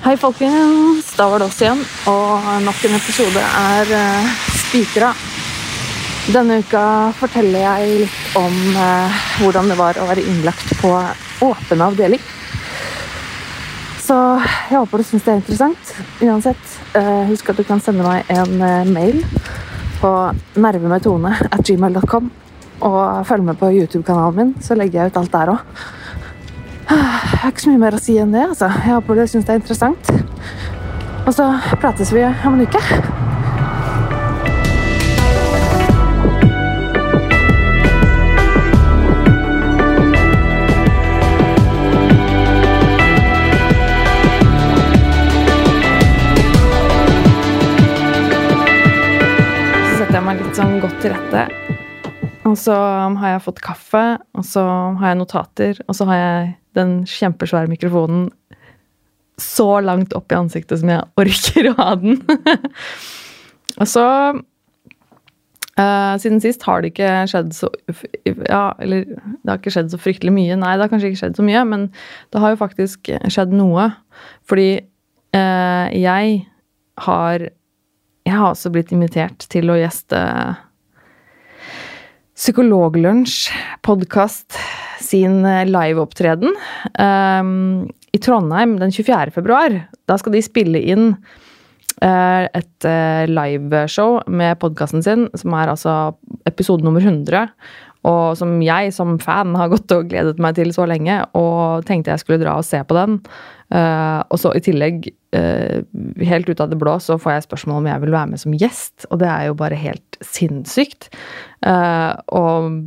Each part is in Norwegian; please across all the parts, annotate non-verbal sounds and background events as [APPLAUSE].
Hei, folkens. Da var det oss igjen. Og nok en episode er uh, spikra. Denne uka forteller jeg litt om uh, hvordan det var å være innlagt på åpen avdeling. Så jeg håper du syns det er interessant. Uansett, uh, husk at du kan sende meg en mail på nervemetone at gmail.com. Og følg med på YouTube-kanalen min, så legger jeg ut alt der òg. Jeg har ikke så mye mer å si enn det. altså. Jeg håper du syns det er interessant. Og så prates vi om en uke. Sånn godt til rette. Og så har jeg fått kaffe, og så har jeg notater, og så har jeg den kjempesvære mikrofonen så langt opp i ansiktet som jeg orker å ha den. [LAUGHS] og så uh, Siden sist har det ikke skjedd så Ja, eller det har ikke skjedd så fryktelig mye. Nei, det har kanskje ikke skjedd så mye, men det har jo faktisk skjedd noe. Fordi uh, jeg har Jeg har også blitt invitert til å gjeste Psykologlunsj podkast sin liveopptreden um, i Trondheim den 24. februar. Da skal de spille inn uh, et uh, liveshow med podkasten sin, som er altså episode nummer 100. Og som jeg som fan har gått og gledet meg til så lenge, og tenkte jeg skulle dra og se på den. Uh, og så i tillegg, uh, helt ut av det blå, så får jeg spørsmål om jeg vil være med som gjest. Og det er jo bare helt sinnssykt. Uh, og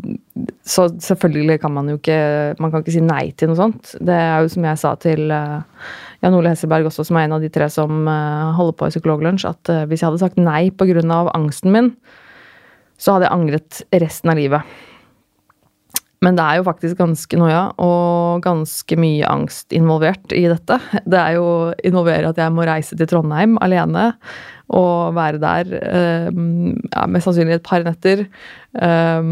så selvfølgelig kan man jo ikke Man kan ikke si nei til noe sånt. Det er jo som jeg sa til Jan Ole Hesselberg også, som er en av de tre som holder på i Psykologlunsj, at hvis jeg hadde sagt nei pga. angsten min, så hadde jeg angret resten av livet. Men det er jo faktisk ganske noia og ganske mye angst involvert i dette. Det er jo involverer at jeg må reise til Trondheim alene og være der eh, ja, mest sannsynlig et par netter. Eh,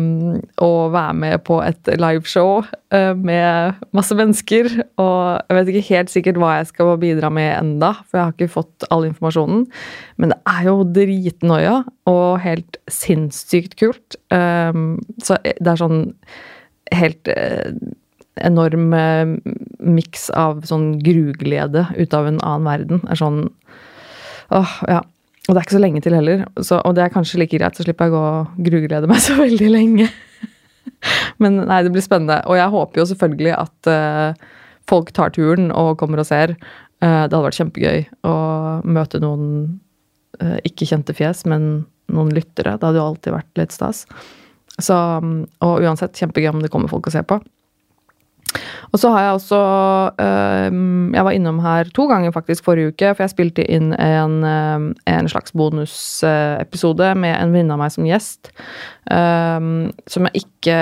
og være med på et liveshow eh, med masse mennesker. Og jeg vet ikke helt sikkert hva jeg skal bidra med enda, for jeg har ikke fått all informasjonen. Men det er jo dritnoia og helt sinnssykt kult. Um, så det er sånn helt eh, enorm eh, miks av sånn gruglede ut av en annen verden. er sånn Åh, ja. Og det er ikke så lenge til heller. Så, og det er kanskje like greit, så slipper jeg å gruglede meg [LAUGHS] så veldig lenge. Men nei, det blir spennende. Og jeg håper jo selvfølgelig at eh, folk tar turen og kommer og ser. Uh, det hadde vært kjempegøy å møte noen uh, ikke kjente fjes, men noen lyttere. Det hadde jo alltid vært litt stas. Så, og uansett, kjempegøy om det kommer folk og ser på. Og så har jeg også øh, Jeg var innom her to ganger faktisk forrige uke, for jeg spilte inn en, øh, en slags bonusepisode med en venninne av meg som gjest. Øh, som jeg ikke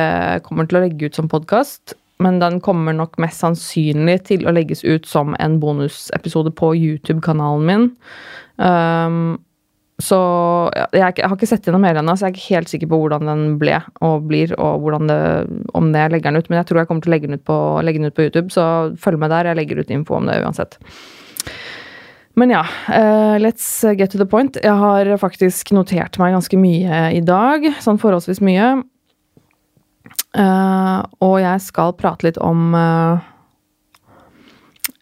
kommer til å legge ut som podkast. Men den kommer nok mest sannsynlig til å legges ut som en bonusepisode på YouTube-kanalen min. Um, så jeg, jeg, har ikke sett gjennom hele ennå, så jeg er ikke helt sikker på hvordan den ble og blir, og det, om det jeg legger den ut. Men jeg tror jeg kommer til å legge den på, legge den ut på YouTube, så følg med der. Jeg legger ut info om det uansett. Men ja, uh, let's get to the point. Jeg har faktisk notert meg ganske mye i dag. Sånn forholdsvis mye. Uh, og jeg skal prate litt om uh,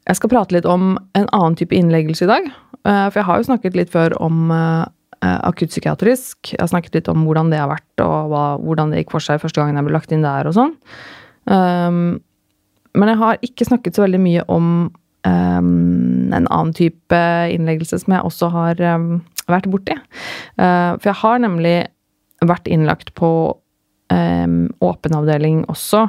Jeg skal prate litt om en annen type innleggelse i dag. Eh, for jeg har jo snakket litt før om uh, akuttpsykiatrisk. Jeg har snakket litt om hvordan det har vært, og hva, hvordan det gikk for seg første gangen jeg ble lagt inn der og sånn. Um, men jeg har ikke snakket så veldig mye om um, en annen type innleggelse som jeg også har um, vært borti. Uh, for jeg har nemlig vært innlagt på åpen avdeling også.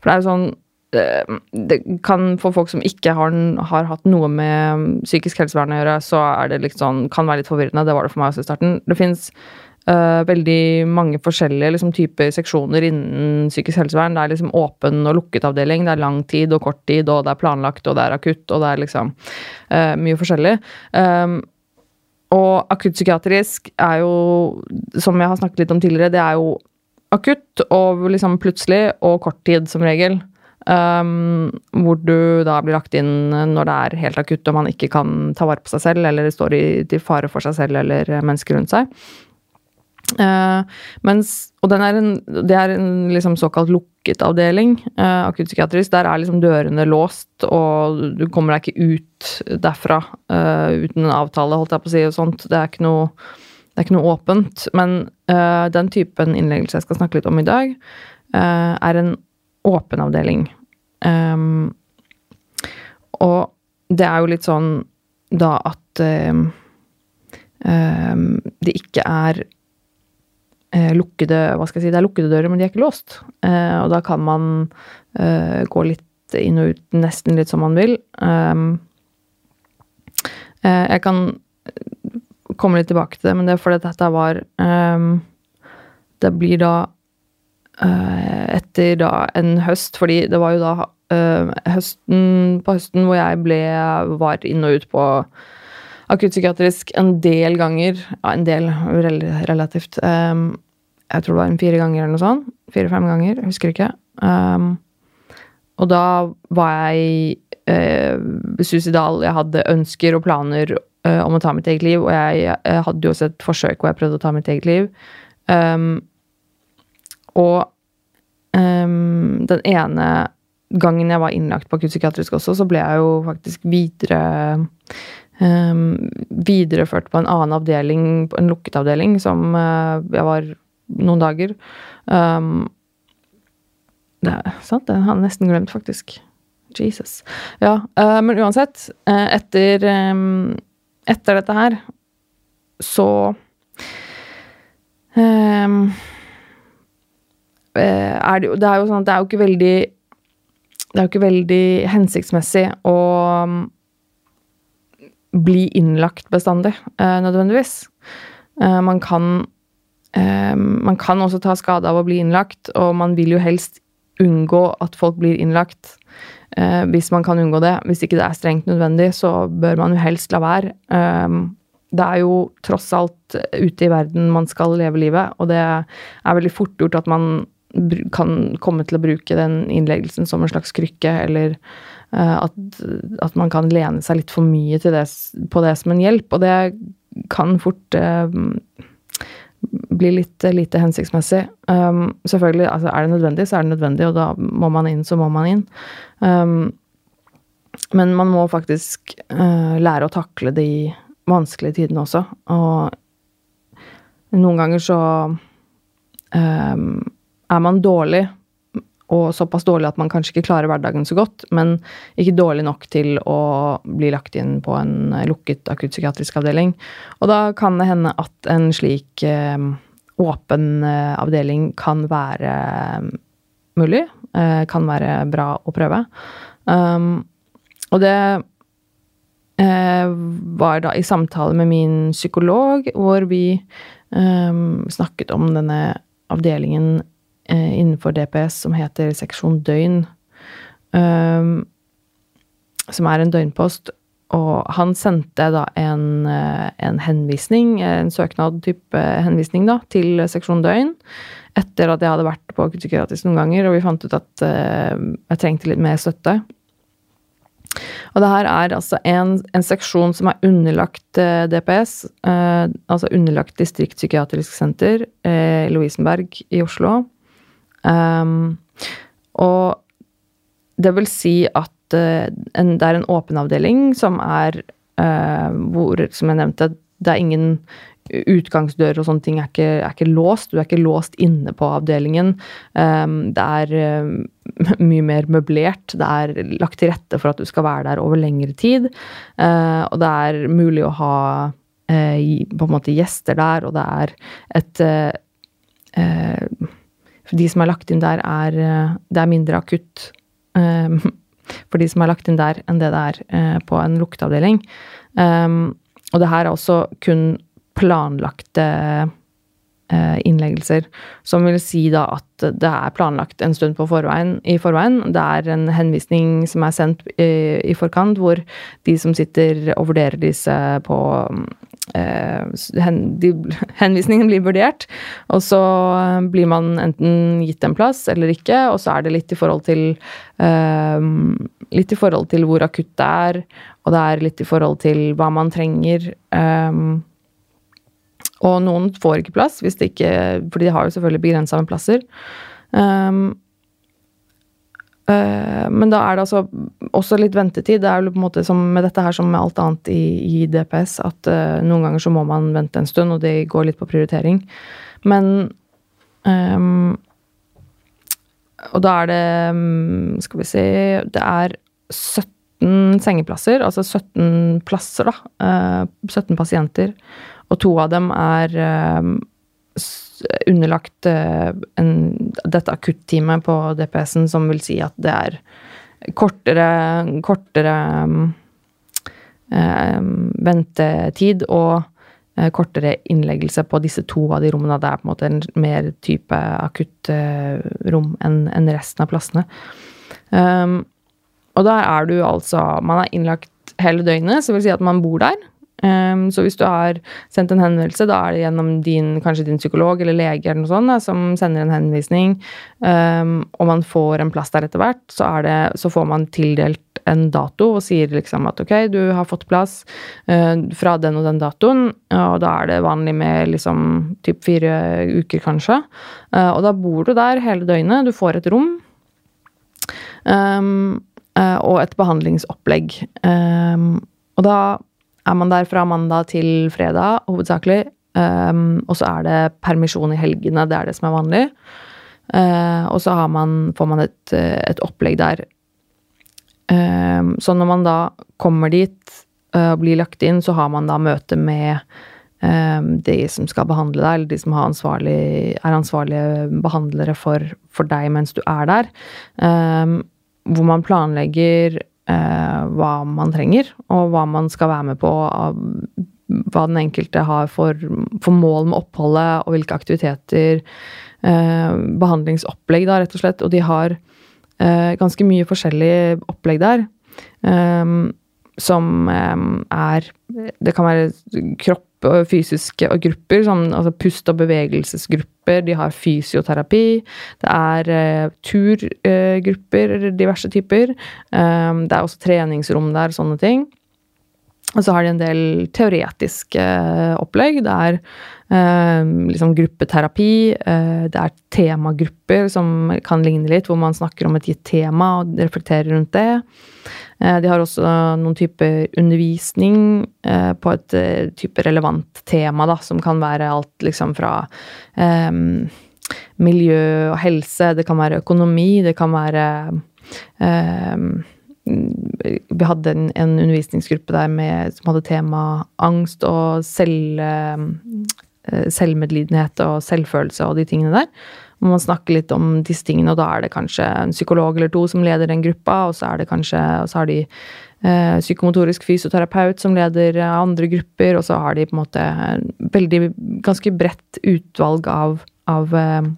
For det er jo sånn Eh, det kan for folk som ikke har, har, hatt noe med psykisk helsevern å gjøre, så er det liksom, kan være litt forvirrende. Det var det for meg også i starten. Det fins uh, eh, veldig mange forskjellige liksom, typer seksjoner innen psykisk helsevern. Det er liksom åpen og lukket avdeling. Det er lang tid og kort tid, og det er planlagt, og det er akutt, og det er liksom uh, mye forskjellig. Um, og akuttpsykiatrisk er jo, som jeg har snakket litt om tidligere, det er jo akutt og liksom plutselig og kort tid, som regel. Um, hvor du da blir lagt inn når det er helt akutt og man ikke kan ta vare på seg selv, eller står i, til fare for seg selv eller mennesker rundt seg. Uh, mens, og er en, det er en liksom såkalt lukket avdeling, uh, akuttpsykiatrisk. Der er liksom dørene låst, og du kommer deg ikke ut derfra uh, uten en avtale, holdt jeg på å si, og sånt. Det er ikke noe, det er ikke noe åpent. Men den typen innleggelse jeg skal snakke litt om i dag, er en åpen avdeling. Um, og det er jo litt sånn da at um, det ikke er uh, lukkede hva skal jeg si, Det er lukkede dører, men de er ikke låst. Uh, og da kan man uh, gå litt inn og ut nesten litt som man vil. Um, jeg kan komme litt tilbake til det, men det er fordi dette var um, Det blir da etter da en høst, fordi det var jo da uh, høsten på høsten hvor jeg ble var inn og ut på akuttpsykiatrisk en del ganger. Ja, en del relativt. Um, jeg tror det var en fire ganger eller noe sånt. Fire-fem ganger, jeg husker ikke. Og da var jeg suicidal. Jeg hadde ønsker og planer om å ta mitt eget liv, og jeg, hadde jo også et forsøk hvor jeg prøvde å ta mitt eget liv. Um, og um, den ene gangen jeg var innlagt på akuttpsykiatrisk også, så ble jeg jo faktisk videre um, videreført på en annen avdeling, en lukket avdeling, som uh, jeg var noen dager. Um, det er sant, det har jeg nesten glemt, faktisk. Jesus. Ja, uh, men uansett, uh, etter, um, etter dette her, så um, er det, det er jo sånn at det er jo ikke veldig Det er jo ikke veldig hensiktsmessig å bli innlagt bestandig, uh, nødvendigvis. Uh, man kan Man kan også ta skade av å bli innlagt, og man vil jo helst unngå at folk blir innlagt. hvis man kan unngå det. Hvis ikke det er strengt nødvendig, så bør man jo helst la være. det er jo tross alt ute i verden man skal leve livet, og det er veldig fort gjort at man kan komme til å bruke den innleggelsen som en slags krykke, eller Eh, at, at, man kan lene seg litt for mye det, på det som en hjelp. Og det kan fort eh, bli litt lite hensiktsmessig. Um, selvfølgelig, altså er det nødvendig, så er det nødvendig, og da må man inn, så må man inn. Um, men man må faktisk uh, lære å takle de vanskelige tidene også. Og noen ganger så um, er man dårlig og såpass dårlig at man kanskje ikke klarer hverdagen så godt, men ikke dårlig nok til å bli lagt inn på en lukket akuttpsykiatrisk avdeling. Og da kan det hende at en slik eh, åpen eh, avdeling kan være eh, mulig. Kan være bra å prøve. Um, og det var da i samtale med min psykolog, hvor vi snakket om denne avdelingen innenfor DPS som heter seksjon døgn. Um, som er en døgnpost. Og han sendte da en, eh, en henvisning, en søknad-type henvisning, da, til seksjon døgn. Etter at jeg hadde vært på psykiatrisk noen ganger, og vi fant ut at jeg trengte litt mer støtte. Og det her er altså en, en seksjon som er underlagt uh, DPS, uh, altså underlagt distriktspsykiatrisk senter, uh, Lovisenberg i Oslo. Um, og det vil si at uh, en, det er en åpen avdeling som er uh, hvor, som jeg nevnte, det er ingen utgangsdør og sånne ting er ikke, er ikke, låst. Du er ikke låst inne på avdelingen. Um, det er uh, [LAUGHS] mye mer møblert. Det er lagt til rette for at du skal være der over lengre tid. Uh, og det er mulig å ha uh, på en måte gjester der, og det er et for de som er lagt inn der, er eh, Det er mindre akutt um, [LAUGHS] for de som er lagt inn der, enn det det er uh, på en lukteavdeling. Og det her er også kun planlagte innleggelser. Som vil si da at det er planlagt en stund forveien, i forveien. Det er en henvisning som er sendt i, i forkant, hvor de som sitter og vurderer disse på hen, de, [LAUGHS] Henvisningen blir vurdert, og så blir man enten gitt en plass eller ikke, og så er det litt i forhold til Litt i forhold til hvor akutt det er, og det er litt i forhold til hva man trenger. Um, og noen får ikke plass, hvis det ikke, fordi de har jo selvfølgelig begrensa med plasser. Um, uh, men da er det altså også litt ventetid. Det er jo på en måte som med dette her som med alt annet i, i DPS, at uh, noen ganger så må man vente en stund, og det går litt på prioritering. Men um, Og da er det Skal vi se Det er 17 17 sengeplasser, altså 17 plasser, da. 17 eh, pasienter. Og to av dem er eh, underlagt eh, en, dette akutteamet på DPS-en, som vil si at det er kortere, kortere eh, ventetid og eh, kortere innleggelse på disse to av de rommene. Det er på en måte en mer type akuttrom eh, enn en resten av plassene. Um, og der er du altså Man er innlagt hele døgnet, så vil si at man bor der. Um, så hvis du har sendt en henvendelse, da er det gjennom din, kanskje din psykolog eller lege eller noe sånt da, som sender en henvisning, um, og man får en plass der etter hvert, så, det, så, får man tildelt en dato og sier liksom at ok, du har fått plass uh, fra den og den datoen, og da er det vanlig med liksom typ fire uker, kanskje. Uh, og da bor du der hele døgnet, du får et rom. Um, uh, og et behandlingsopplegg. Og da er man der fra mandag til fredag, hovedsakelig. Um, og så er det permisjon i helgene, det er det som er vanlig. Uh, og så man, får man et, et opplegg der. Um, så når man da kommer dit uh, og blir lagt inn, så har man da møte med um, de som skal behandle deg, eller de som ansvarlig, er ansvarlige behandlere for, for, deg mens du er der. Hvor man planlegger eh, hva man trenger, og hva man skal være med på. hva den enkelte har for, for mål med oppholdet, og hvilke aktiviteter. Eh, behandlingsopplegg, da, rett og slett. Og de har eh, ganske mye forskjellig opplegg der. Eh, som eh, er Det kan være kropp og fysiske grupper, som altså pust- og bevegelsesgrupper. De har fysioterapi. Det er uh, turgrupper, diverse typer. Det er også treningsrom der, sånne ting. Og så har de en del teoretiske uh, opplegg. Det er liksom gruppeterapi. det er temagrupper som kan ligne litt, hvor man snakker om et gitt tema og reflekterer rundt det. Eh, de har også noen typer undervisning eh, på et eh, type relevant tema, da, som kan være alt liksom fra miljø og helse, det kan være økonomi, det kan være vi hadde en, en, undervisningsgruppe der med, som hadde tema angst og selv, selvmedlidenhet og selvfølelse og de tingene der. Og man snakker litt om disse tingene, og da er det kanskje en psykolog eller to som leder den gruppa, og så er det kanskje Og så har de eh, psykomotorisk fysioterapeut som leder eh, andre grupper, og så har de på en måte veldig ganske bredt utvalg av, av eh,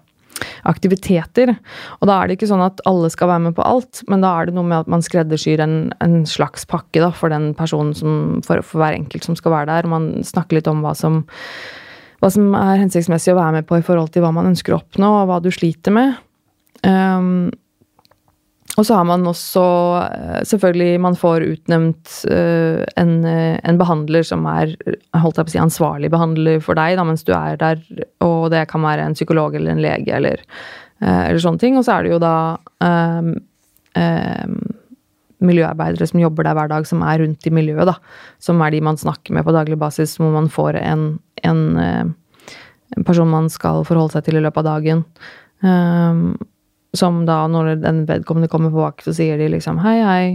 aktiviteter. Og da er det ikke sånn at alle skal være med på alt, men da er det noe med at man skreddersyr en, en slags pakke da, for den personen som, for, for hver enkelt som skal være der. Man snakker litt om hva som hva som er hensiktsmessig å være med på i forhold til hva man ønsker å oppnå, og hva du sliter med. Um, og så har man også eh, Selvfølgelig, man får utnevnt uh, en, eh, en, behandler som er holdt jeg på å si, ansvarlig behandler for deg da, mens du er der, og det kan være en psykolog eller en lege eller, eller sånne ting. Og så er det jo da um, um, miljøarbeidere som jobber der hver dag, som er rundt i miljøet, da. Som er de man snakker med på daglig basis, hvor man får en, en, eh, en person man skal forholde seg til i løpet av dagen. Um, som da, når den vedkommende kommer på vakt, så sier de liksom hei, hei.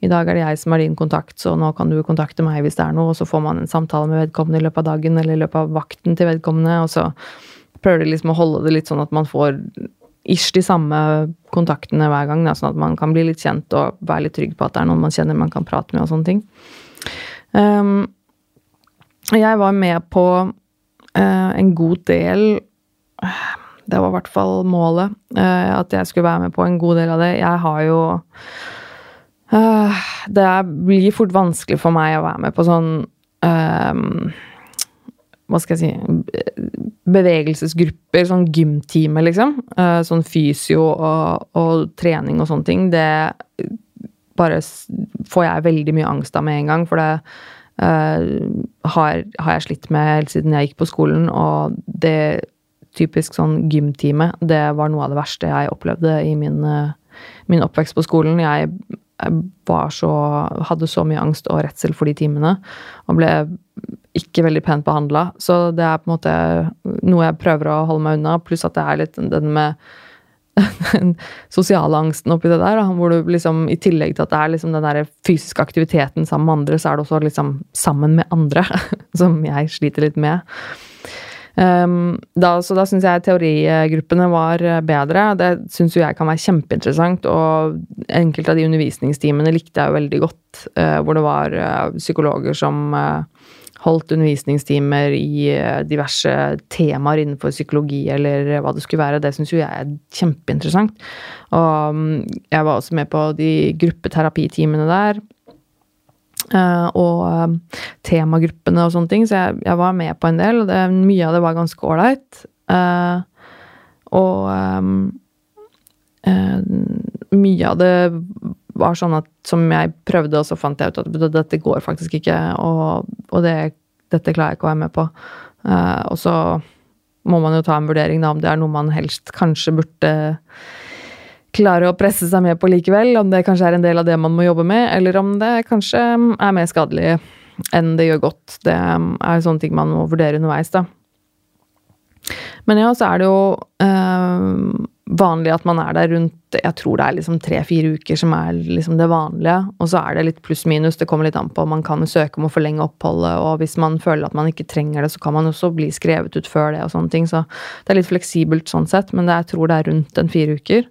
I dag er det jeg som er din kontakt, så nå kan du kontakte meg hvis det er noe. Og så får man en samtale med vedkommende i løpet av dagen eller i løpet av vakten til vedkommende. Og så prøver de liksom å holde det litt sånn at man får ish de samme kontaktene hver gang, da, sånn at man kan bli litt kjent og være litt trygg på at det er noen man kjenner man kan prate med og sånne ting. Um, jeg var med på uh, en god del Det var i hvert fall målet. eh, at jeg skulle være med på en god del av det. Jeg har jo eh, Det blir fort vanskelig for meg å være med på sånn eh, hva skal jeg si Bevegelsesgrupper, sånn gymtime, liksom. Eh, sånn fysio og, og, trening og sånne ting. Det bare får jeg veldig mye angst av med en gang, for det uh, har, har, jeg slitt med helt siden jeg gikk på skolen, og det typisk sånn gymtime, det var noe av det verste jeg opplevde i min, uh, min oppvekst på skolen. Jeg var så Hadde så mye angst og redsel for de timene, og ble ikke veldig pent behandla. Så det er på en måte noe jeg prøver å holde meg unna, pluss at det er litt den med [LAUGHS] den sosiale angsten oppi det der. Hvor du liksom, i tillegg til at det er liksom den der fysiske aktiviteten sammen med andre, så er det også liksom sammen med andre. [LAUGHS] Som jeg sliter litt med. Um, da, så da syns jeg teorigruppene var bedre. Det syns jo jeg kan være kjempeinteressant. Og enkelte av de undervisningstimene likte jeg jo veldig godt. Uh, hvor det var uh, psykologer som uh, holdt undervisningstimer i eh, diverse temaer innenfor psykologi eller hva det skulle være. Det syns jo jeg er kjempeinteressant. Og um, jeg var også med på de gruppeterapitimene der. Eh, og eh, temagruppene og sånne ting, så jeg, jeg var med på en del. og det, Mye av det var ganske ålreit. Og mye av det var sånn at som jeg prøvde, og så fant jeg ut at dette går faktisk ikke, og, og det, dette klarer jeg ikke å være med på. Uh, og så må man jo ta en vurdering da, om det er noe man helst kanskje burde klare å presse seg med på likevel. Om det kanskje er en del av det man må jobbe med, eller om det kanskje er mer skadelig enn det gjør godt. Det er sånne ting man må vurdere underveis, da. Men ja, så er det jo øh, vanlig at man er der rundt jeg tror det er liksom tre-fire uker som er liksom det vanlige. Og så er det litt pluss-minus. Det kommer litt an på. Man kan søke om å forlenge oppholdet, og hvis man føler at man ikke trenger det, så kan man også bli skrevet ut før det og sånne ting. Så det er litt fleksibelt sånn sett, men jeg tror det er rundt en fire uker.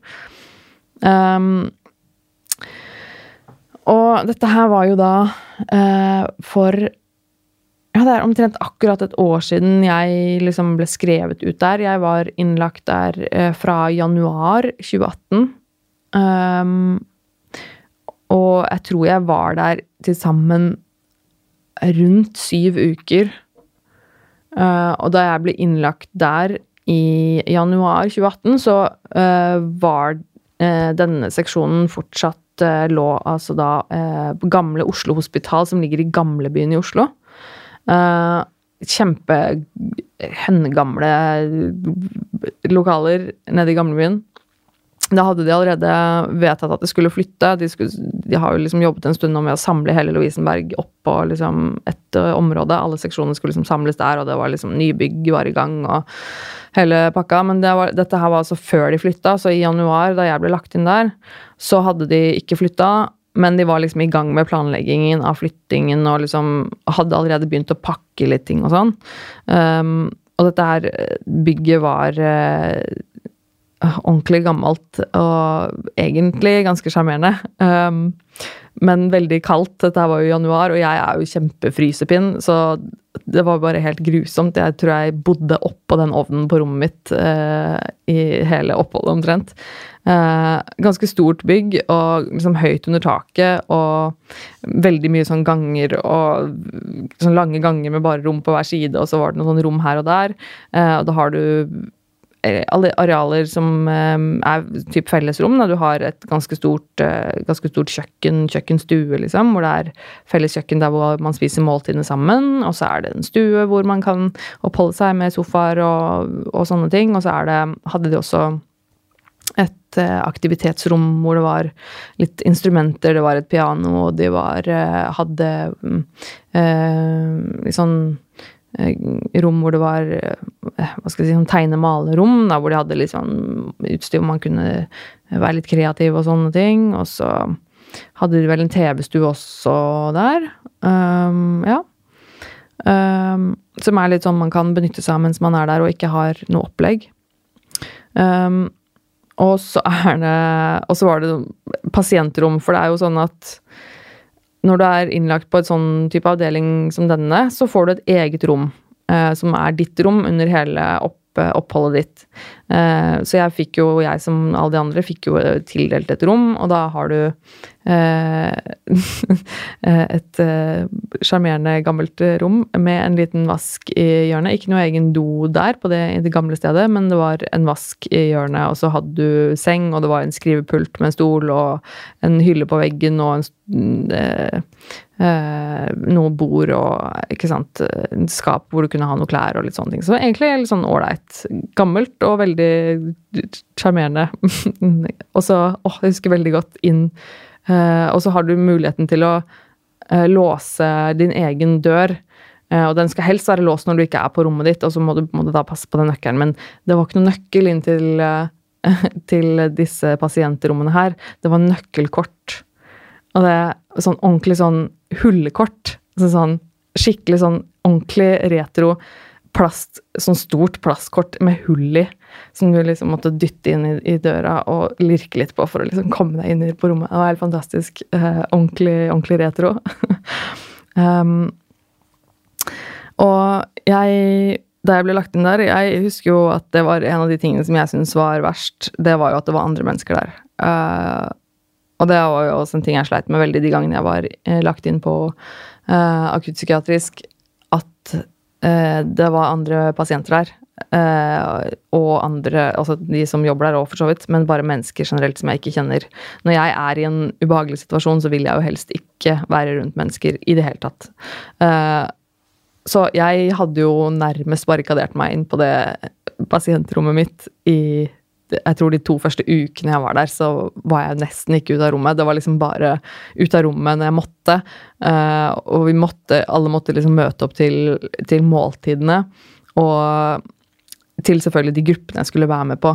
Um, og dette her var jo da uh, for ja, det er omtrent akkurat et år siden jeg liksom ble skrevet ut der. Jeg var innlagt der uh, fra januar 2018. Um, ehm, og jeg tror jeg var der til sammen rundt syv uker. Uh, og da jeg ble innlagt der i januar 2018, så uh, var denne seksjonen fortsatt lå altså da gamle Oslo Hospital, som ligger i gamlebyen i Oslo. Kjempe høngamle lokaler nede i gamlebyen. Da hadde de allerede vedtatt at de skulle flytte. De, skulle, de har jo liksom jobbet en stund med å samle hele Lovisenberg opp på liksom et område. Alle seksjonene skulle liksom samles der, og det var liksom nybygg var i gang og hele pakka. Men det var, dette her var altså før de flytta, så i januar, da jeg ble lagt inn der, så hadde de ikke flytta. Men de var liksom i gang med planleggingen av flyttingen og liksom hadde allerede begynt å pakke litt ting og sånn. Um, og dette her bygget var uh, ordentlig gammelt og egentlig ganske sjarmerende. Um, men veldig kaldt. Dette var jo januar, og jeg er jo kjempefrysepinn, så det var bare helt grusomt. Jeg tror jeg bodde oppå den ovnen på rommet mitt uh, i hele oppholdet omtrent. Uh, ganske stort bygg og liksom høyt under taket og veldig mye sånn ganger og sånn lange ganger med bare rom på hver side, og så var det noen sånn rom her og der. Uh, og da har du arealer som eh, er typ fellesrom. Da. Du har et ganske stort, eh, ganske stort kjøkken, kjøkkenstue, liksom, hvor det er felles kjøkken der hvor man spiser måltidene sammen. Og så er det en stue hvor man kan oppholde seg med sofaer og, og sånne ting. Og så det, hadde de også et aktivitetsrom hvor det var litt instrumenter, det var et piano, og de var, hadde øh, litt sånn Eh, rom hvor det var eh, hva skal jeg si, sånn tegne-male-rom, hvor de hadde litt sånn utstyr hvor man kunne være litt kreativ og sånne ting. Og så hadde de vel en TV-stue også der. Um, ja. Um, som er litt sånn man kan benytte seg av mens man er der og ikke har noe opplegg. Um, og så er det Og så var det pasientrom, for det er jo sånn at når du er innlagt på et sånn type avdeling som denne, så får du et eget rom, eh, som er ditt rom under hele opp, oppholdet ditt. Eh, så jeg fikk jo, jeg som alle de andre, fikk jo tildelt et rom, og da har du eh, [LAUGHS] et sjarmerende gammelt rom med en liten vask i hjørnet. Ikke noe egen do der på det, det gamle stedet, men det var en vask i hjørnet, og så hadde du seng, og det var en skrivepult med en stol og en hylle på veggen og en Eh, noe bord og ikke sant, en skap hvor du kunne ha noe klær og litt sånne ting. Så egentlig litt sånn ålreit. Gammelt og veldig sjarmerende. [LAUGHS] og så åh, jeg husker veldig godt inn Uh, Og så har du muligheten til å uh, låse din egen dør. Uh, og den skal helst være låst når du ikke er på rommet ditt, og så må du, må du da passe på den nøkkelen. Men det var ikke noen nøkkel inn til, [LAUGHS] til disse pasientrommene her. Det var nøkkelkort. Og det er sånn ordentlig sånn hullekort. Altså sånn skikkelig sånn ordentlig retro plast, sånn stort plastkort med hull i, som du liksom måtte dytte inn i, i, døra og lirke litt på for å liksom komme deg inn på rommet. Det var helt fantastisk. Eh, ordentlig, ordentlig retro. [LAUGHS] um, og jeg da jeg ble lagt inn der Jeg husker jo at det var en av de tingene som jeg syntes var verst. Det var jo at det var andre mennesker der. Uh, og det var jo også en ting jeg sleit med veldig de gangene jeg var eh, lagt inn på uh, akuttpsykiatrisk, at det var andre pasienter der. Uh, og andre, altså de som jobber der òg, for så vidt, men bare mennesker generelt som jeg ikke kjenner. Når jeg er i en ubehagelig situasjon, så vil jeg jo helst ikke være rundt mennesker i det hele tatt. Uh, så jeg hadde jo nærmest barrikadert meg inn på det pasientrommet mitt i jeg tror de to første ukene jeg var der, så var jeg nesten ikke ute av rommet. Det var liksom bare ut av rommet når jeg måtte. Uh, og vi måtte, alle måtte liksom møte opp til, til, måltidene. Og til selvfølgelig de gruppene jeg skulle være med på.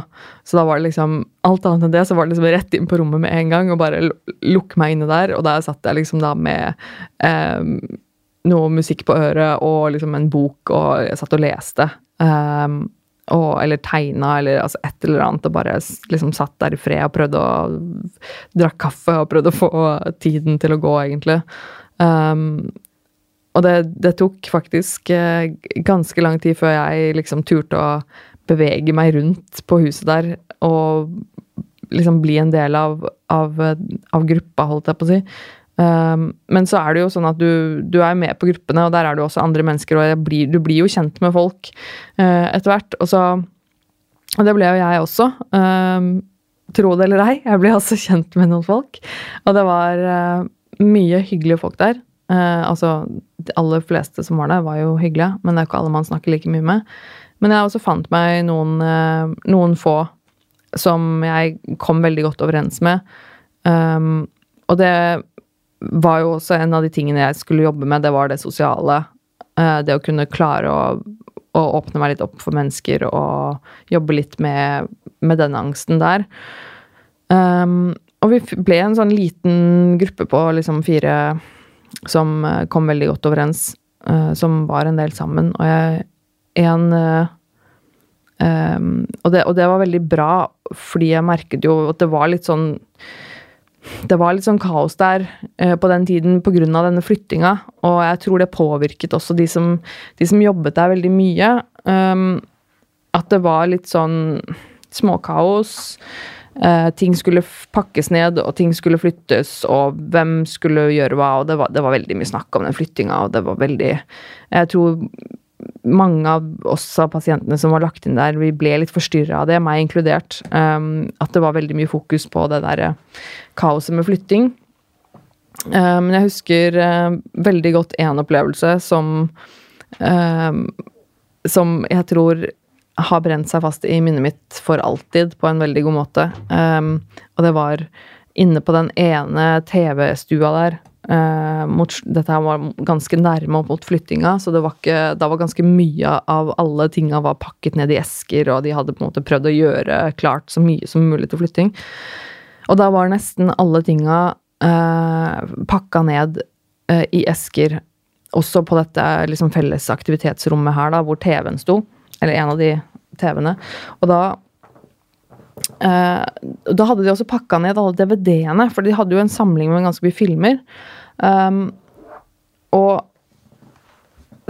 Så da var det liksom alt annet enn det, så var det liksom rett inn på rommet med en gang og bare lukke meg inne der. Og der satt jeg liksom da med um, noe musikk på øret og liksom en bok, og jeg satt og leste. Um, og, eller tegna eller altså et eller annet og bare liksom satt der i fred og prøvde å Drakk kaffe og prøvde å få tiden til å gå, egentlig. Um, og det, det, tok faktisk eh, ganske lang tid før jeg liksom turte å bevege meg rundt på huset der og liksom bli en del av, av, av gruppa, holdt jeg på å si. Um, men så er det jo sånn at du, du, er med på gruppene, og der er det også andre mennesker, og blir, du blir jo kjent med folk uh, etter hvert. Og så Og det ble jo jeg også. Um, tro det eller ei, jeg ble også [LAUGHS] kjent med noen folk. Og det var uh, mye hyggelige folk der. Uh, altså, de aller fleste som var der, var jo hyggelige, men det er ikke alle man snakker like mye med. Men jeg også fant meg noen, noen få som jeg kom veldig godt overens med. Um, og det var jo også en av de tingene jeg skulle jobbe med, det var det sosiale. Eh, det å kunne klare å, å åpne meg litt opp for mennesker og jobbe litt med, med den angsten der. Um, og vi ble en sånn liten gruppe på liksom fire som eh, kom veldig godt overens. Uh, som var en del sammen. Og jeg en uh, um, og, det, og det var veldig bra, fordi jeg merket jo at det var litt sånn det var litt sånn kaos der eh, på den tiden pga. denne flyttinga. Og jeg tror det påvirket også de som, de som jobbet der veldig mye. Um, at det var litt sånn småkaos. Eh, ting skulle pakkes ned, og ting skulle flyttes, og hvem skulle gjøre hva. Og det var, det var veldig mye snakk om den flyttinga, og det var veldig Jeg tror mange av oss av pasientene som var lagt inn der, vi ble litt forstyrra av det, meg inkludert. Um, at det var veldig mye fokus på det derre kaoset med flytting. Uh, men jeg husker uh, veldig godt én opplevelse som uh, Som jeg tror har brent seg fast i minnet mitt for alltid, på en veldig god måte. Og det var inne på den ene TV-stua der mot, dette var ganske nærme opp mot flyttinga, så det var ikke, da var ganske mye av alle tinga var pakket ned i esker, og de hadde på en måte prøvd å gjøre klart så mye som mulig til flytting. Og da var nesten alle tinga uh, pakka ned uh, i esker, også på dette liksom felles aktivitetsrommet her, da, hvor TV-en sto. Eller en av de TV-ene. Og da Uh, da hadde de også pakka ned alle DVD-ene, for de hadde jo en samling med ganske mye filmer. Um, og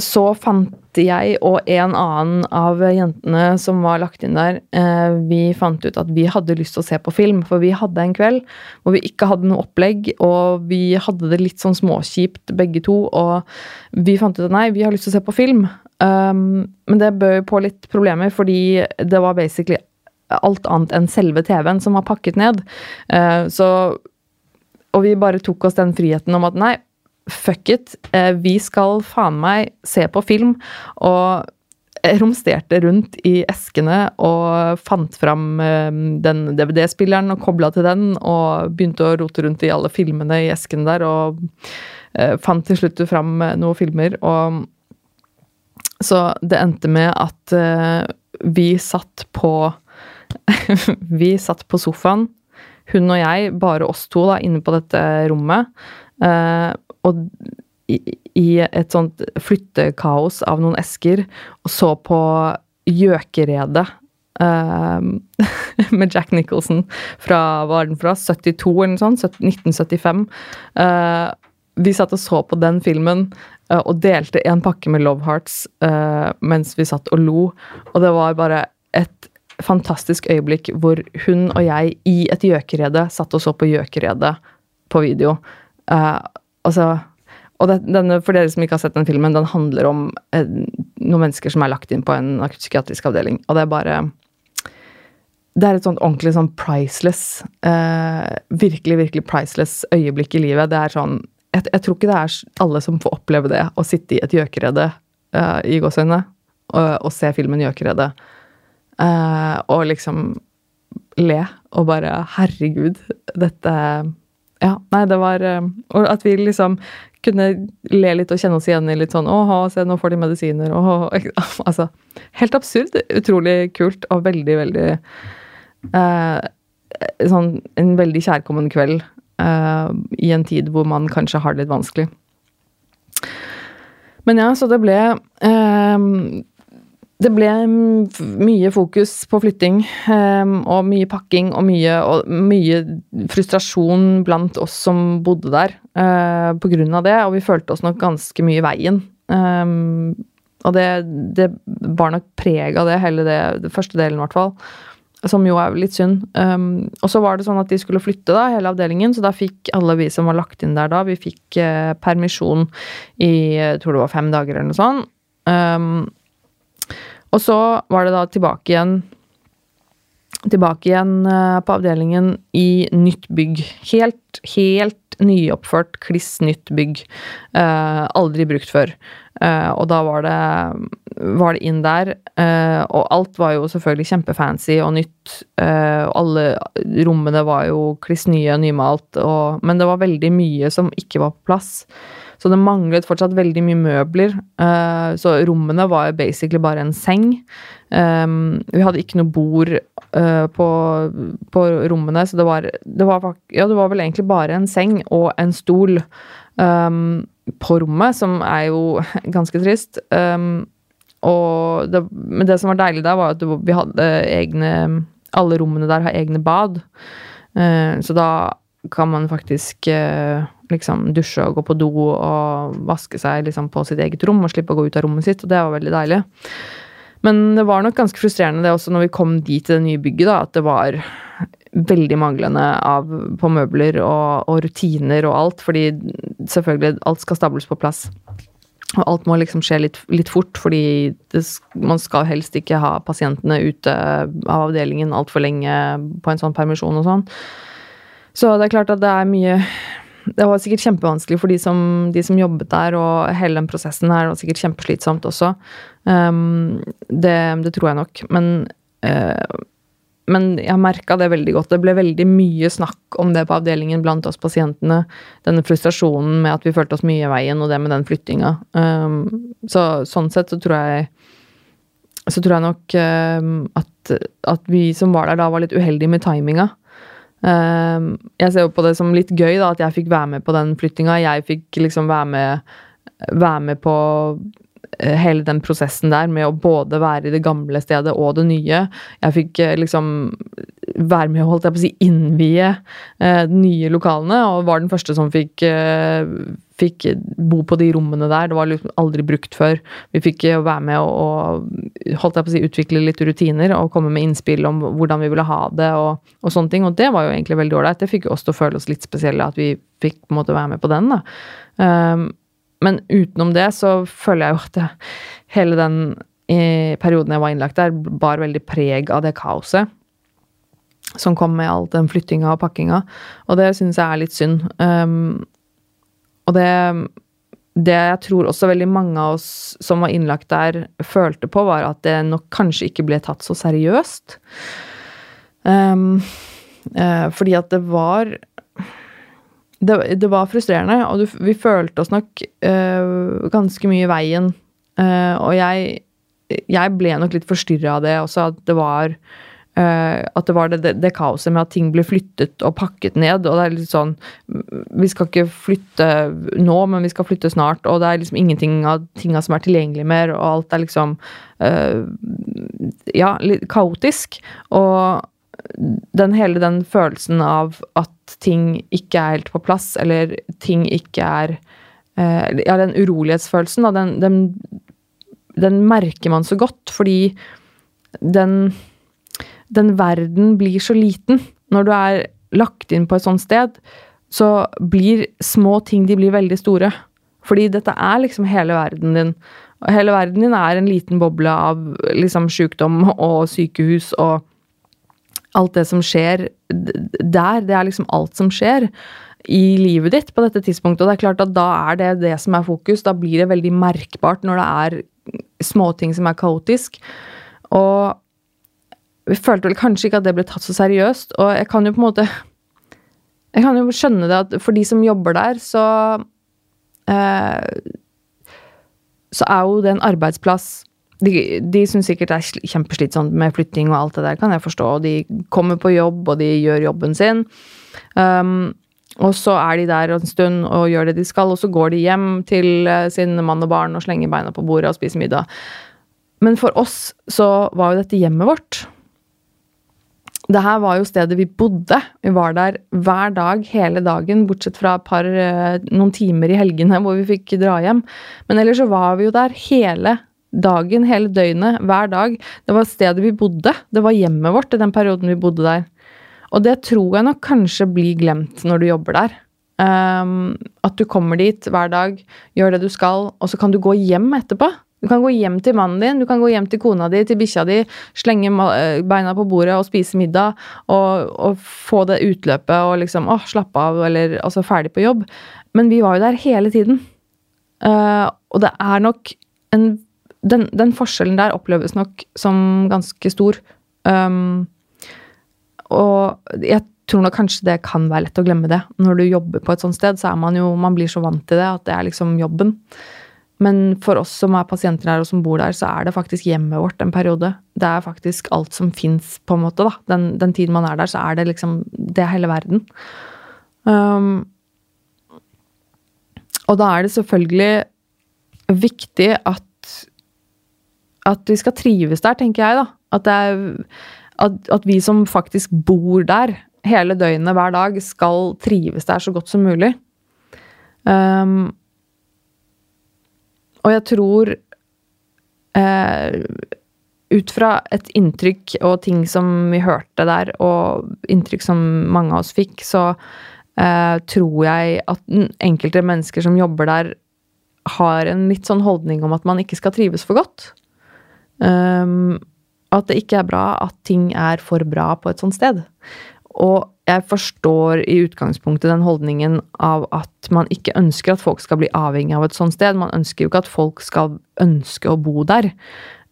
så fant jeg og en annen av jentene som var lagt inn der, eh, vi fant ut at vi hadde lyst til å se på film. For vi hadde en kveld hvor vi ikke hadde noe opplegg, og vi hadde det litt sånn småkjipt begge to. Og vi fant ut at nei, vi har lyst til å se på film. Um, men det bød på litt problemer, fordi det var basically alt annet enn selve TV-en som var pakket ned. Uh, så Og vi bare tok oss den friheten om at nei, fuck it, uh, vi skal faen meg se på film. Og romsterte rundt i eskene og fant fram uh, den DVD-spilleren og kobla til den, og begynte å rote rundt i alle filmene i esken der, og fant til slutt fram noen filmer. og så det endte med at vi satt på [LAUGHS] Vi satt på sofaen, hun og jeg, bare oss to, da, inne på dette rommet. Uh, og i, et sånt flyttekaos av noen esker, og så på Gjøkeredet. Uh, [LAUGHS] med Jack Nicholson fra Hva er den fra? 72 eller noe sånt? 1975. Uh, vi satt og så på den filmen og delte en pakke med Love Hearts mens vi satt og lo. Og det var bare et fantastisk øyeblikk hvor hun og jeg i et gjøkerede satt og så på Gjøkeredet på video. Uh, altså og det, denne, For dere som ikke har sett den filmen, den handler om noen mennesker som er lagt inn på en akuttpsykiatrisk avdeling. Og det er bare det er et sånt ordentlig sånn priceless Virkelig, virkelig priceless øyeblikk i livet. Det er sånn jeg, jeg, tror ikke det er alle som får oppleve det, å sitte i et gjøkerede uh, i gåseøynene og, og, se filmen Gjøkeredet. Uh, og liksom le og bare Herregud, dette Ja, nei, det var uh, Og at vi liksom kunne le litt og kjenne oss igjen i litt sånn Åh, se, nå får de medisiner. Åh, [LAUGHS] altså Helt absurd. Utrolig kult og veldig, veldig eh, Sånn en veldig kjærkommen kveld eh, i en tid hvor man kanskje har det litt vanskelig. Men ja, så det ble uh, det ble mye fokus på flytting um, og mye pakking og mye, og mye, frustrasjon blant oss som bodde der uh, på grunn av det, og vi følte oss nok ganske mye i veien. Um, og det, det bar nok preg av det, hele det, det første delen i hvert fall. Som jo er litt synd. Um, og så var det sånn at de skulle flytte, da, hele avdelingen, så da fikk alle vi som var lagt inn der da, vi fikk uh, permisjon i jeg tror det var fem dager eller noe sånt. Og så var det da tilbake igjen Tilbake igjen uh, på avdelingen i nytt bygg. Helt, helt nyoppført, kliss nytt bygg. Eh, aldri brukt før. Eh, og da var det, var det inn der, Eh, og alt var jo selvfølgelig kjempefancy og nytt. og alle rommene var jo kliss nye, nymalt, og, men det var veldig mye som ikke var på plass. Så det manglet fortsatt veldig mye møbler. så rommene var basically bare en seng. Um, vi hadde ikke noe bord uh, på, på, rommene, så det var, det var, ja, det var vel egentlig bare en seng og en stol um, på rommet, som er jo [LAUGHS] ganske trist. Um, og det, men det som var deilig der, var at vi hadde egne Alle rommene der har egne bad. Uh, så da kan man faktisk liksom dusje og gå på do og vaske seg liksom på sitt eget rom og slippe å gå ut av rommet sitt, og det var veldig deilig. Men det var nok ganske frustrerende det også når vi kom dit til det nye bygget, da, at det var veldig manglende av, på møbler og, og, rutiner og alt. Fordi selvfølgelig, alt skal stables på plass. Og alt må liksom skje litt, litt fort, fordi det, man skal helst ikke ha pasientene ute av avdelingen altfor lenge på en sånn permisjon og sånn. Så det er klart at det er mye det var sikkert kjempevanskelig for de som, de som, jobbet der, og hele den prosessen her var sikkert kjempeslitsomt også. Um, det, det, tror jeg nok. Men, uh, men jeg merka det veldig godt. Det ble veldig mye snakk om det på avdelingen blant oss pasientene. Denne frustrasjonen med at vi følte oss mye i veien, og det med den flyttinga. Um, så sånn sett så tror jeg så tror jeg nok uh, at, at vi som var der da, var litt uheldige med timinga. Ehm, jeg ser jo på det som litt gøy da, at jeg fikk være med på den flyttinga. Jeg fikk liksom være med, være med på hele den prosessen der med å både være i det gamle stedet og det nye. Jeg fikk eh, liksom være med holdt jeg på å si, innvie eh, de nye lokalene, og var den første som fikk, eh, fikk bo på de rommene der. Det var liksom aldri brukt før. Vi fikk eh, være med og, og holdt jeg på å si, utvikle litt rutiner og komme med innspill om hvordan vi ville ha det og, og sånne ting. Og det var jo egentlig veldig ålreit. Det fikk oss til å føle oss litt spesielle, at vi fikk på en måte være med på den. da. Um, men utenom det så føler jeg jo at det, hele den i perioden jeg var innlagt der, bar veldig preg av det kaoset som kom med all den flyttinga og pakkinga. Og det syns jeg er litt synd. Um, og det, det jeg tror også veldig mange av oss som var innlagt der, følte på, var at det nok kanskje ikke ble tatt så seriøst. Um, uh, fordi at det var det, det var frustrerende, og du, vi følte oss nok øh, ganske mye i veien. Uh, og jeg jeg ble nok litt forstyrra av det også, at det var Uh, at det var det, det, kaoset med at ting ble flyttet og pakket ned. Og det er litt sånn Vi skal ikke flytte nå, men vi skal flytte snart. Og det er liksom ingenting av tinga som er tilgjengelig mer, og alt er liksom uh, Ja, litt kaotisk. Og den hele den følelsen av at ting ikke er helt på plass, eller ting ikke er eh, Ja, den urolighetsfølelsen, da, den, den den merker man så godt, fordi den, den verden blir så liten. Når du er lagt inn på et sånt sted, så blir små ting de blir veldig store. Fordi dette er liksom hele verden din. Og hele verden din er en liten boble av liksom sykdom og sykehus og alt det som skjer der. Det er liksom alt som skjer i livet ditt på dette tidspunktet. Og det er klart at da er det det som er fokus. Da blir det veldig merkbart når det er småting som er kaotisk. Og vi følte vel kanskje ikke at det ble tatt så seriøst. Og jeg kan jo på en måte Jeg kan jo skjønne det at for de som jobber der, så eh, Så er jo det en arbeidsplass de, de syns sikkert det er kjempeslitsomt med flytting og alt det der, kan jeg forstå. Og de kommer på jobb, og de gjør jobben sin. Um, og så er de der en stund og gjør det de skal, og så går de hjem til eh, sin mann og barn og slenger beina på bordet og spiser middag. Men for oss så var jo dette hjemmet vårt. Det her var jo stedet vi bodde. Vi var der hver dag hele dagen, bortsett fra par, eh, noen timer i helgene [LAUGHS] hvor vi fikk dra hjem. Men ellers så var vi jo der hele dagen, hele døgnet, hver dag. Det var stedet vi bodde. Det var hjemmet vårt i den perioden vi bodde der. Og det tror jeg nok kanskje blir glemt når du jobber der. Um, at du kommer dit hver dag, gjør det du skal, og så kan du gå hjem etterpå. Du kan gå hjem til mannen din, du kan gå hjem til kona di, til bikkja di, slenge eh, beina på bordet og spise middag, og, og få det utløpet og liksom åh, slappe av, eller altså ferdig på jobb. Men vi var jo der hele tiden. Uh, og det er nok en den, den, forskjellen der oppleves nok som ganske stor. Um, og jeg tror nok kanskje det kan være lett å glemme det. Når du jobber på et sånt sted, så er man jo Man blir så vant til det at det er liksom jobben. Men for oss som er pasienter her og som bor der, så er det faktisk hjemmet vårt en periode. Det er faktisk alt som fins, på en måte, da. Den, den, tiden man er der, så er det liksom Det er hele verden. Um, og da er det selvfølgelig viktig at at vi skal trives der, tenker jeg, da. At er at, at, vi som faktisk bor der hele døgnet hver dag, skal trives der så godt som mulig. Um, og jeg tror uh, Ut fra et inntrykk og ting som vi hørte der, og inntrykk som mange av oss fikk, så uh, tror jeg at enkelte mennesker som jobber der, har en litt sånn holdning om at man ikke skal trives for godt. Um, at det ikke er bra at ting er for bra på et sånt sted. Og jeg forstår i utgangspunktet den holdningen av at man ikke ønsker at folk skal bli avhengig av et sånt sted. Man ønsker jo ikke at folk skal ønske å bo der.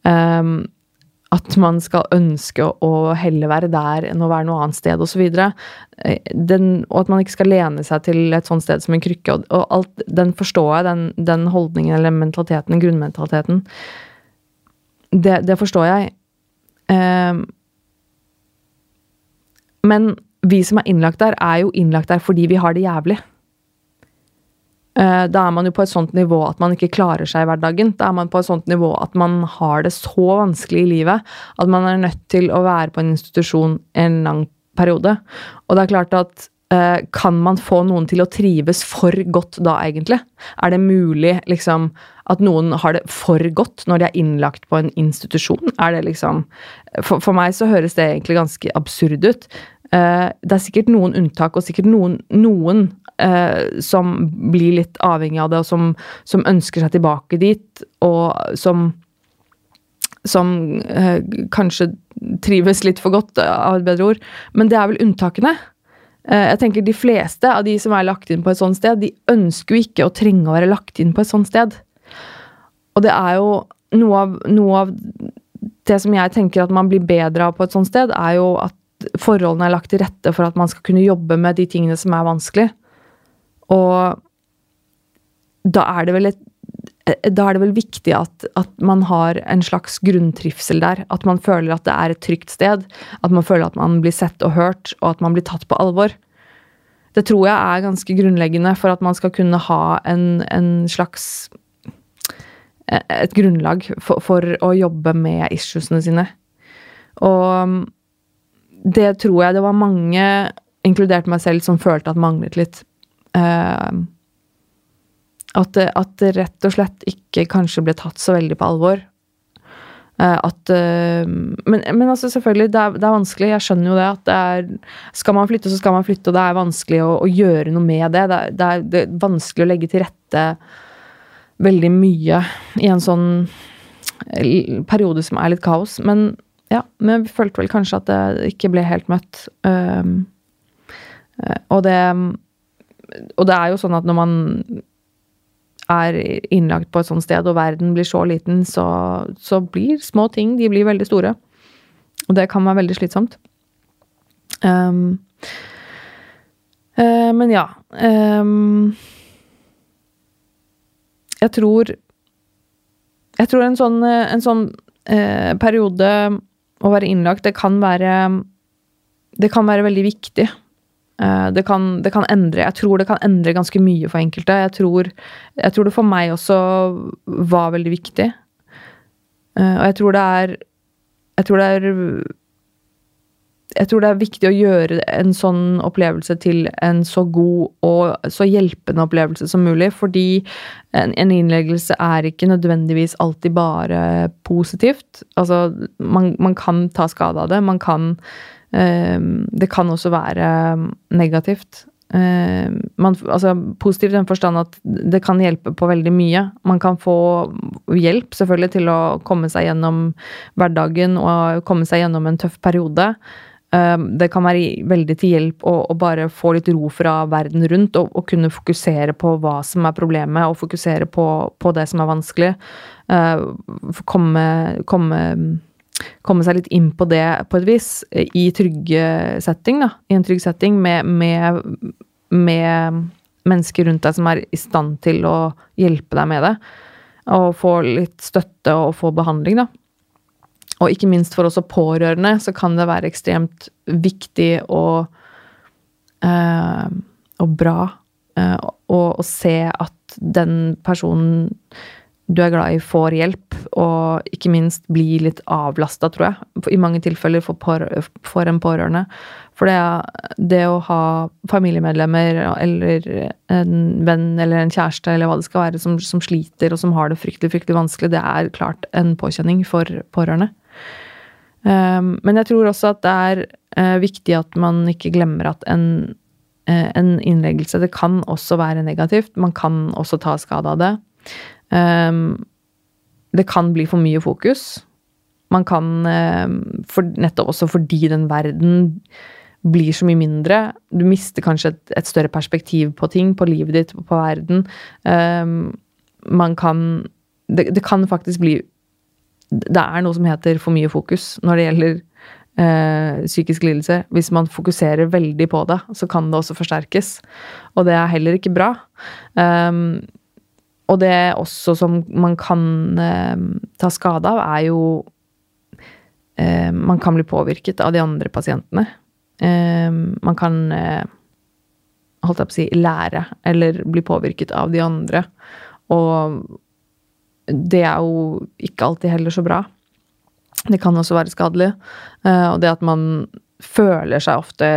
Um, at man skal ønske å heller være der enn å være noe annet sted, osv. Og, og at man ikke skal lene seg til et sånt sted som en krykke. Og, og alt, den forstår jeg, den, den holdningen eller mentaliteten, grunnmentaliteten. Det, det forstår jeg. Um, men vi som er innlagt der, er jo innlagt der fordi vi har det jævlig. Eh, da er man jo på et sånt nivå at man ikke klarer seg i hverdagen. Da er man på et sånt nivå at man har det så vanskelig i livet at man er nødt til å være på en institusjon en lang periode. Og det er klart at kan man få noen til å trives for godt da, egentlig? Er det mulig liksom at noen har det for godt når de er innlagt på en institusjon? Er det liksom For, for meg så høres det egentlig ganske absurd ut. Uh, det er sikkert noen unntak, og sikkert noen, noen uh, som blir litt avhengig av det, og som, som ønsker seg tilbake dit, og som som uh, kanskje trives litt for godt, eh, av et bedre ord. Men det er vel unntakene. Eh, jeg tenker De fleste av de som er lagt inn på et sånt sted, de ønsker jo ikke å trenge å være lagt inn på et sånt sted. Og det er jo noe av, noe av det som jeg tenker at man blir bedre av på et sånt sted, er jo at forholdene er lagt til rette for at man skal kunne jobbe med de tingene som er vanskelig. Og da er det vel, et, da er det vel viktig at, at, man har en slags grunntrivsel der. At man føler at det er et trygt sted. At man føler at man blir sett og hørt, og at man blir tatt på alvor. Det tror jeg er ganske grunnleggende for at man skal kunne ha en, en slags Et grunnlag for, for å jobbe med issuesene sine. Og det tror jeg det var mange, inkludert meg selv, som følte at manglet litt. Uh, at, at, det, rett og slett ikke kanskje ble tatt så veldig på alvor. Uh, at uh, men, men, altså, selvfølgelig, det er, det er, vanskelig. Jeg skjønner jo det. at det er, Skal man flytte, så skal man flytte, og det er vanskelig å, å gjøre noe med det. Det er, det er, det er vanskelig å legge til rette veldig mye i en sånn periode som er litt kaos. Men ja, men vi følte vel kanskje at det ikke ble helt møtt. Og det Og det er jo sånn at når man er innlagt på et sånt sted, og verden blir så liten, så, så blir små ting de blir veldig store. Og det kan være veldig slitsomt. Um, uh, men ja. Um, jeg tror Jeg tror en sånn, en sånn uh, periode å være innlagt, det kan være Det kan være veldig viktig. Eh, det kan, det kan, endre Jeg tror det kan endre ganske mye for enkelte. Jeg tror, jeg tror det for meg også var veldig viktig. Eh, og jeg tror det er Jeg tror det er jeg tror det er viktig å gjøre en sånn opplevelse til en så god og så hjelpende opplevelse som mulig, fordi en, innleggelse er ikke nødvendigvis alltid bare positivt. Altså, man, man kan ta skade av det. Man kan øh, Det kan også være negativt. Uh, man, altså, positivt i den forstand at det kan hjelpe på veldig mye. Man kan få hjelp selvfølgelig til å komme seg gjennom hverdagen og komme seg gjennom en tøff periode. Ehm, det kan være veldig til hjelp å, bare få litt ro fra verden rundt, og, og, kunne fokusere på hva som er problemet, og fokusere på, på det som er vanskelig. Ehm, komme, komme, komme, seg litt inn på det på et vis, i trygg setting, da. I en trygg setting med, med, med mennesker rundt deg som er i stand til å hjelpe deg med det. Og få litt støtte og få behandling, da. Og ikke minst for oss pårørende så kan det være ekstremt viktig og, eh, og bra eh, å se at den personen du er glad i, får hjelp, og ikke minst bli litt avlasta, tror jeg. I mange tilfeller for, på, for en pårørende. For det, det, å ha familiemedlemmer eller en venn eller en kjæreste eller hva det skal være, som, som sliter og som har det fryktelig, fryktelig vanskelig, det er klart en påkjenning for pårørende. Um, men jeg tror også at det er uh, viktig at man ikke glemmer at en, uh, en, innleggelse Det kan også være negativt. Man kan også ta skade av det. Um, det kan bli for mye fokus. Man kan uh, for, Nettopp også fordi den verden blir så mye mindre. Du mister kanskje et, et større perspektiv på ting, på livet ditt, på verden. Um, man kan det, det, kan faktisk bli det er noe som heter for mye fokus når det gjelder eh, psykisk lidelse. Hvis man fokuserer veldig på det, så kan det også forsterkes. Og det er heller ikke bra. Um, og det også som man kan eh, ta skade av, er jo eh, Man kan bli påvirket av de andre pasientene. Ehm, man kan eh, holdt jeg på å si, lære eller bli påvirket av de andre. Og det er jo ikke alltid heller så bra. Det kan også være skadelig. Eh, og det at man føler seg ofte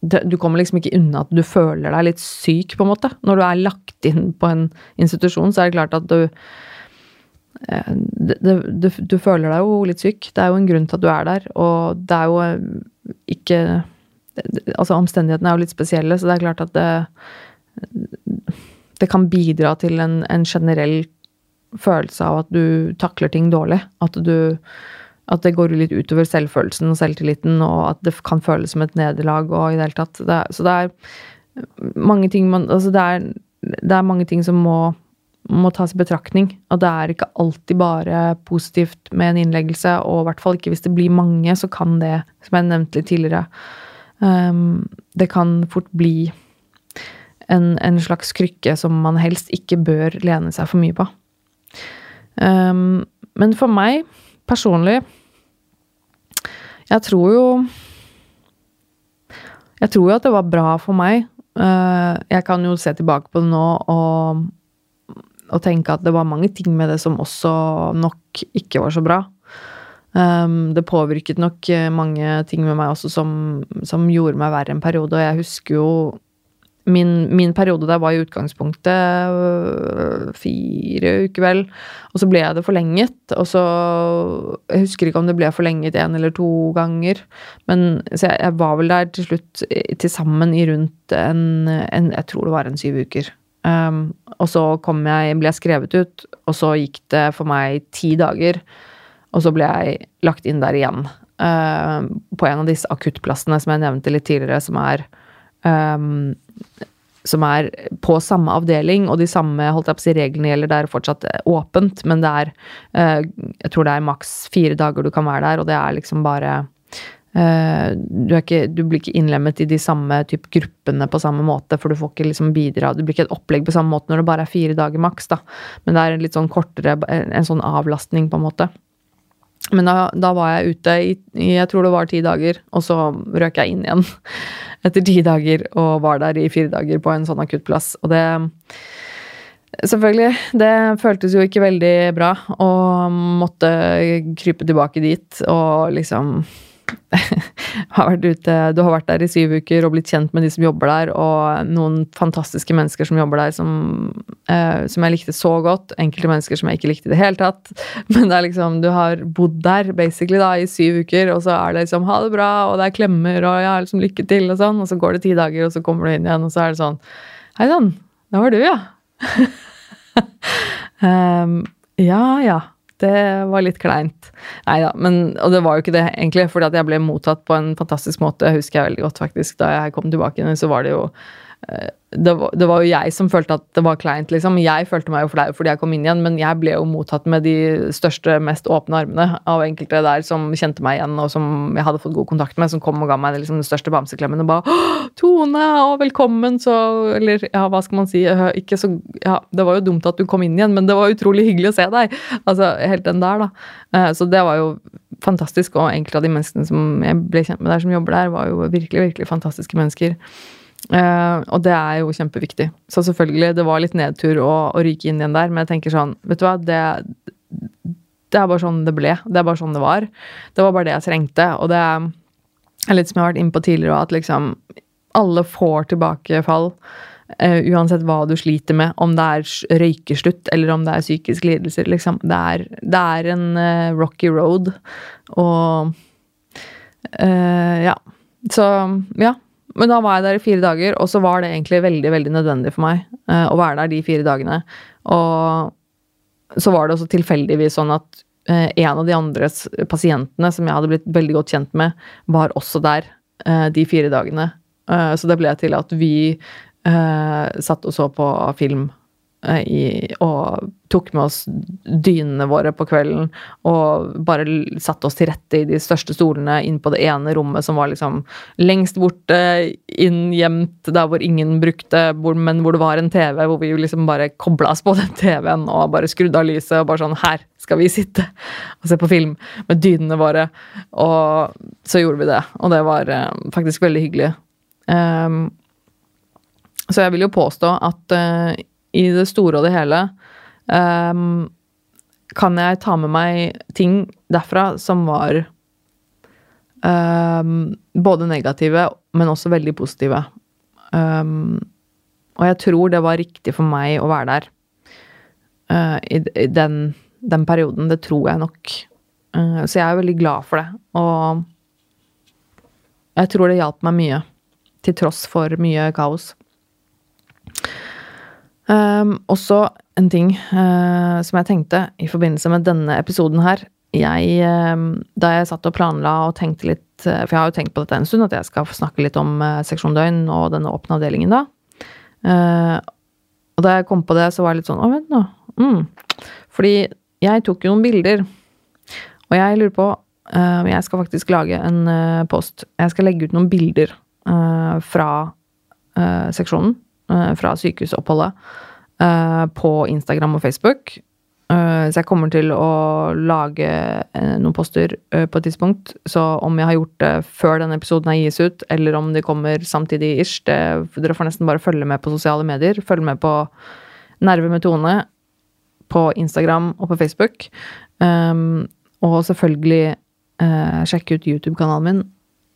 Du kommer liksom ikke unna at du føler deg litt syk, på en måte. Når du er lagt inn på en institusjon, så er det klart at du det, du, du, føler deg jo litt syk. Det er jo en grunn til at du er der, og det er jo eh, ikke Altså, omstendighetene er jo litt spesielle, så det er klart at det Det kan bidra til en, en generell følelse av at du takler ting dårlig. At du at det går litt utover selvfølelsen og selvtilliten, og at det kan føles som et nederlag og i det hele tatt. Det så det er mange ting man Altså, det er, det er mange ting som må, må tas i betraktning. Og det er ikke alltid bare positivt med en innleggelse, og i hvert fall ikke hvis det blir mange, så kan det, som jeg nevnte litt tidligere, um, det kan fort bli en, en slags krykke som man helst ikke bør lene seg for mye på. Um, men for meg personlig Jeg tror jo Jeg tror jo at det var bra for meg. Uh, jeg kan jo se tilbake på det nå og, og, tenke at det var mange ting med det som også nok ikke var så bra. Um, det påvirket nok mange ting med meg også som, som gjorde meg verre en periode, og jeg husker jo Min, min, periode der var i utgangspunktet øh, fire uker, vel. Og så ble jeg det forlenget. Og så Jeg husker ikke om det ble forlenget én eller to ganger. Men så jeg, jeg, var vel der til slutt til sammen i rundt en, en Jeg tror det var en syv uker. Um, og så kom jeg, ble jeg skrevet ut, og så gikk det for meg ti dager. Og så ble jeg lagt inn der igjen. Uh, på en av disse akuttplassene som jeg nevnte litt tidligere, som er um, som er på samme avdeling, og de samme holdt jeg på å si, reglene gjelder. Det er fortsatt åpent, men det er uh, Jeg tror det er maks fire dager du kan være der, og det er liksom bare uh, du, ikke, du, blir ikke innlemmet i de samme typ gruppene på samme måte, for du får ikke liksom bidra Du blir ikke et opplegg på samme måte når det bare er fire dager maks, da. Men det er en litt sånn kortere En sånn avlastning, på en måte. Men da, da, var jeg ute i, jeg tror det var ti dager, og så røk jeg inn igjen [LAUGHS] etter ti dager og var der i fire dager på en sånn akuttplass. Og det Selvfølgelig, det føltes jo ikke veldig bra å måtte krype tilbake dit og liksom [LAUGHS] har vært ute Du har vært der i syv uker og blitt kjent med de som jobber der, og noen fantastiske mennesker som jobber der, som, eh, som jeg likte så godt. Enkelte mennesker som jeg ikke likte i det hele tatt. [LAUGHS] Men det er liksom Du har bodd der basically da i syv uker, og så er det liksom ha det bra, og det er klemmer, og ja, liksom lykke til, og sånn, og så går det ti dager, og så kommer du inn igjen, og så er det sånn Hei sann, det var du, ja. um, [LAUGHS] ja, ja. Det var litt kleint. Nei da, og det var jo ikke det, egentlig, fordi at jeg ble mottatt på en fantastisk måte, husker jeg veldig godt, faktisk. Da jeg kom tilbake så var det jo det var, det var, jo jeg som følte at det var kleint, liksom. Jeg følte meg jo flau fordi jeg kom inn igjen, men jeg ble jo mottatt med de største, mest åpne armene av enkelte der som kjente meg igjen, og som jeg hadde fått god kontakt med, som kom og ga meg liksom, den største bamseklemmen og bare 'Tone, å, velkommen', så Eller ja, hva skal man si? Ikke så Ja, det var jo dumt at du kom inn igjen, men det var utrolig hyggelig å se deg. Altså, helt den der, da. Eh, så det var jo fantastisk, og enkelte av de menneskene som jeg ble kjent med der, som jobber der, var jo virkelig, virkelig fantastiske mennesker. Uh, og det er jo kjempeviktig. Så selvfølgelig, det var litt nedtur å, å, ryke inn igjen der, men jeg tenker sånn, vet du hva, det, det er bare sånn det ble. Det er bare sånn det var. Det var bare det jeg trengte. Og det er litt som jeg har vært inne på tidligere, at liksom alle får tilbakefall. Uh, uansett hva du sliter med, om det er røykeslutt eller om det er psykiske lidelser. Liksom. Det, er, det er en uh, rocky road, og ja. Så ja, men da var jeg der i fire dager, og så var det egentlig veldig veldig nødvendig for meg uh, å være der de fire dagene. Og så var det også tilfeldigvis sånn at uh, en av de andre pasientene som jeg hadde blitt veldig godt kjent med, var også der uh, de fire dagene. så det ble til at vi satt og så på film i, og tok med oss dynene våre på kvelden og bare satte oss til rette i de største stolene inn på det ene rommet som var liksom lengst borte, inn gjemt der hvor ingen brukte, men hvor det var en TV, hvor vi liksom bare kobla oss på den TV-en og bare skrudde av lyset og bare sånn Her skal vi sitte og se på film med dynene våre. Og så gjorde vi det, og det var uh, faktisk veldig hyggelig. Um, Så jeg vil jo påstå at uh, i det store og det hele um, kan jeg ta med meg ting derfra som var um, både negative, men også veldig positive. Um, og jeg tror det var riktig for meg å være der uh, i, i den, den, perioden. Det tror jeg nok. Uh, så jeg er veldig glad for det. Og jeg tror det hjalp meg mye, til tross for mye kaos. Um, også en ting uh, som jeg tenkte i forbindelse med denne episoden her. Jeg, uh, da jeg satt og planla og tenkte litt uh, For jeg har jo tenkt på dette en stund, at jeg skal snakke litt om seksjon døgn og denne åpne avdelingen da. og da jeg kom på det, så var jeg litt sånn Å, vent nå. Mm. Fordi jeg tok jo noen bilder. Og jeg lurer på Jeg skal faktisk lage en post. Jeg skal legge ut noen bilder fra seksjonen Eh, fra sykehusoppholdet eh, på Instagram og Facebook. Eh, så jeg kommer til å lage noen poster på et tidspunkt. Så om jeg har gjort det før denne episoden her gis ut, eller om de kommer samtidig ish, det, dere får nesten bare følge med på sosiale medier. Følge med på Nerve med Tone på Instagram og på Facebook. Um, og selvfølgelig uh, sjekke ut YouTube-kanalen min.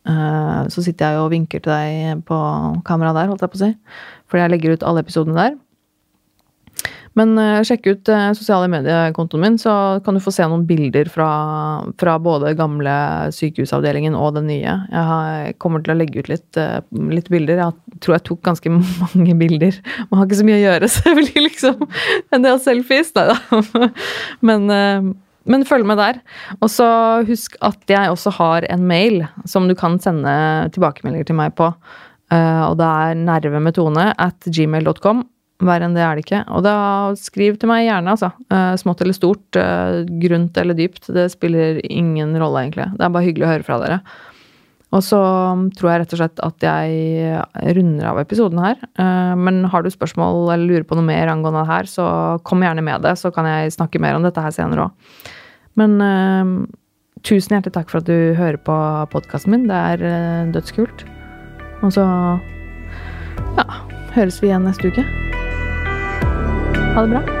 Uh, så sitter jeg og vinker til deg på kamera der, holdt jeg på å si fordi jeg legger ut alle episodene der. Men uh, sjekk ut uh, sosiale mediekontoen min, så kan du få se noen bilder fra, fra både gamle sykehusavdelingen og den nye. Jeg, har, kommer til å legge ut litt, uh, litt, bilder. Jeg tror jeg tok ganske [LAUGHS] mange bilder. Man har ikke så mye å gjøre, så jeg blir liksom en del selfies. Nei da. [LAUGHS] Men, men følg med der. Og så husk at jeg også har en mail som du kan sende tilbakemeldinger til meg på. Uh, og det er nervemetone at gmail.com. Verre enn det er det ikke. Og da skriv til meg gjerne, altså. Uh, smått eller stort, uh, grunt eller dypt. Det spiller ingen rolle, egentlig. Det er bare hyggelig å høre fra dere. Og så tror jeg rett og slett at jeg runder av episoden her. Men har du spørsmål eller lurer på noe mer angående det her, så kom gjerne med det, så kan jeg snakke mer om dette her senere òg. Men tusen hjertelig takk for at du hører på podkasten min. Det er dødskult. Og så ja, høres vi igjen neste uke. Ha det bra.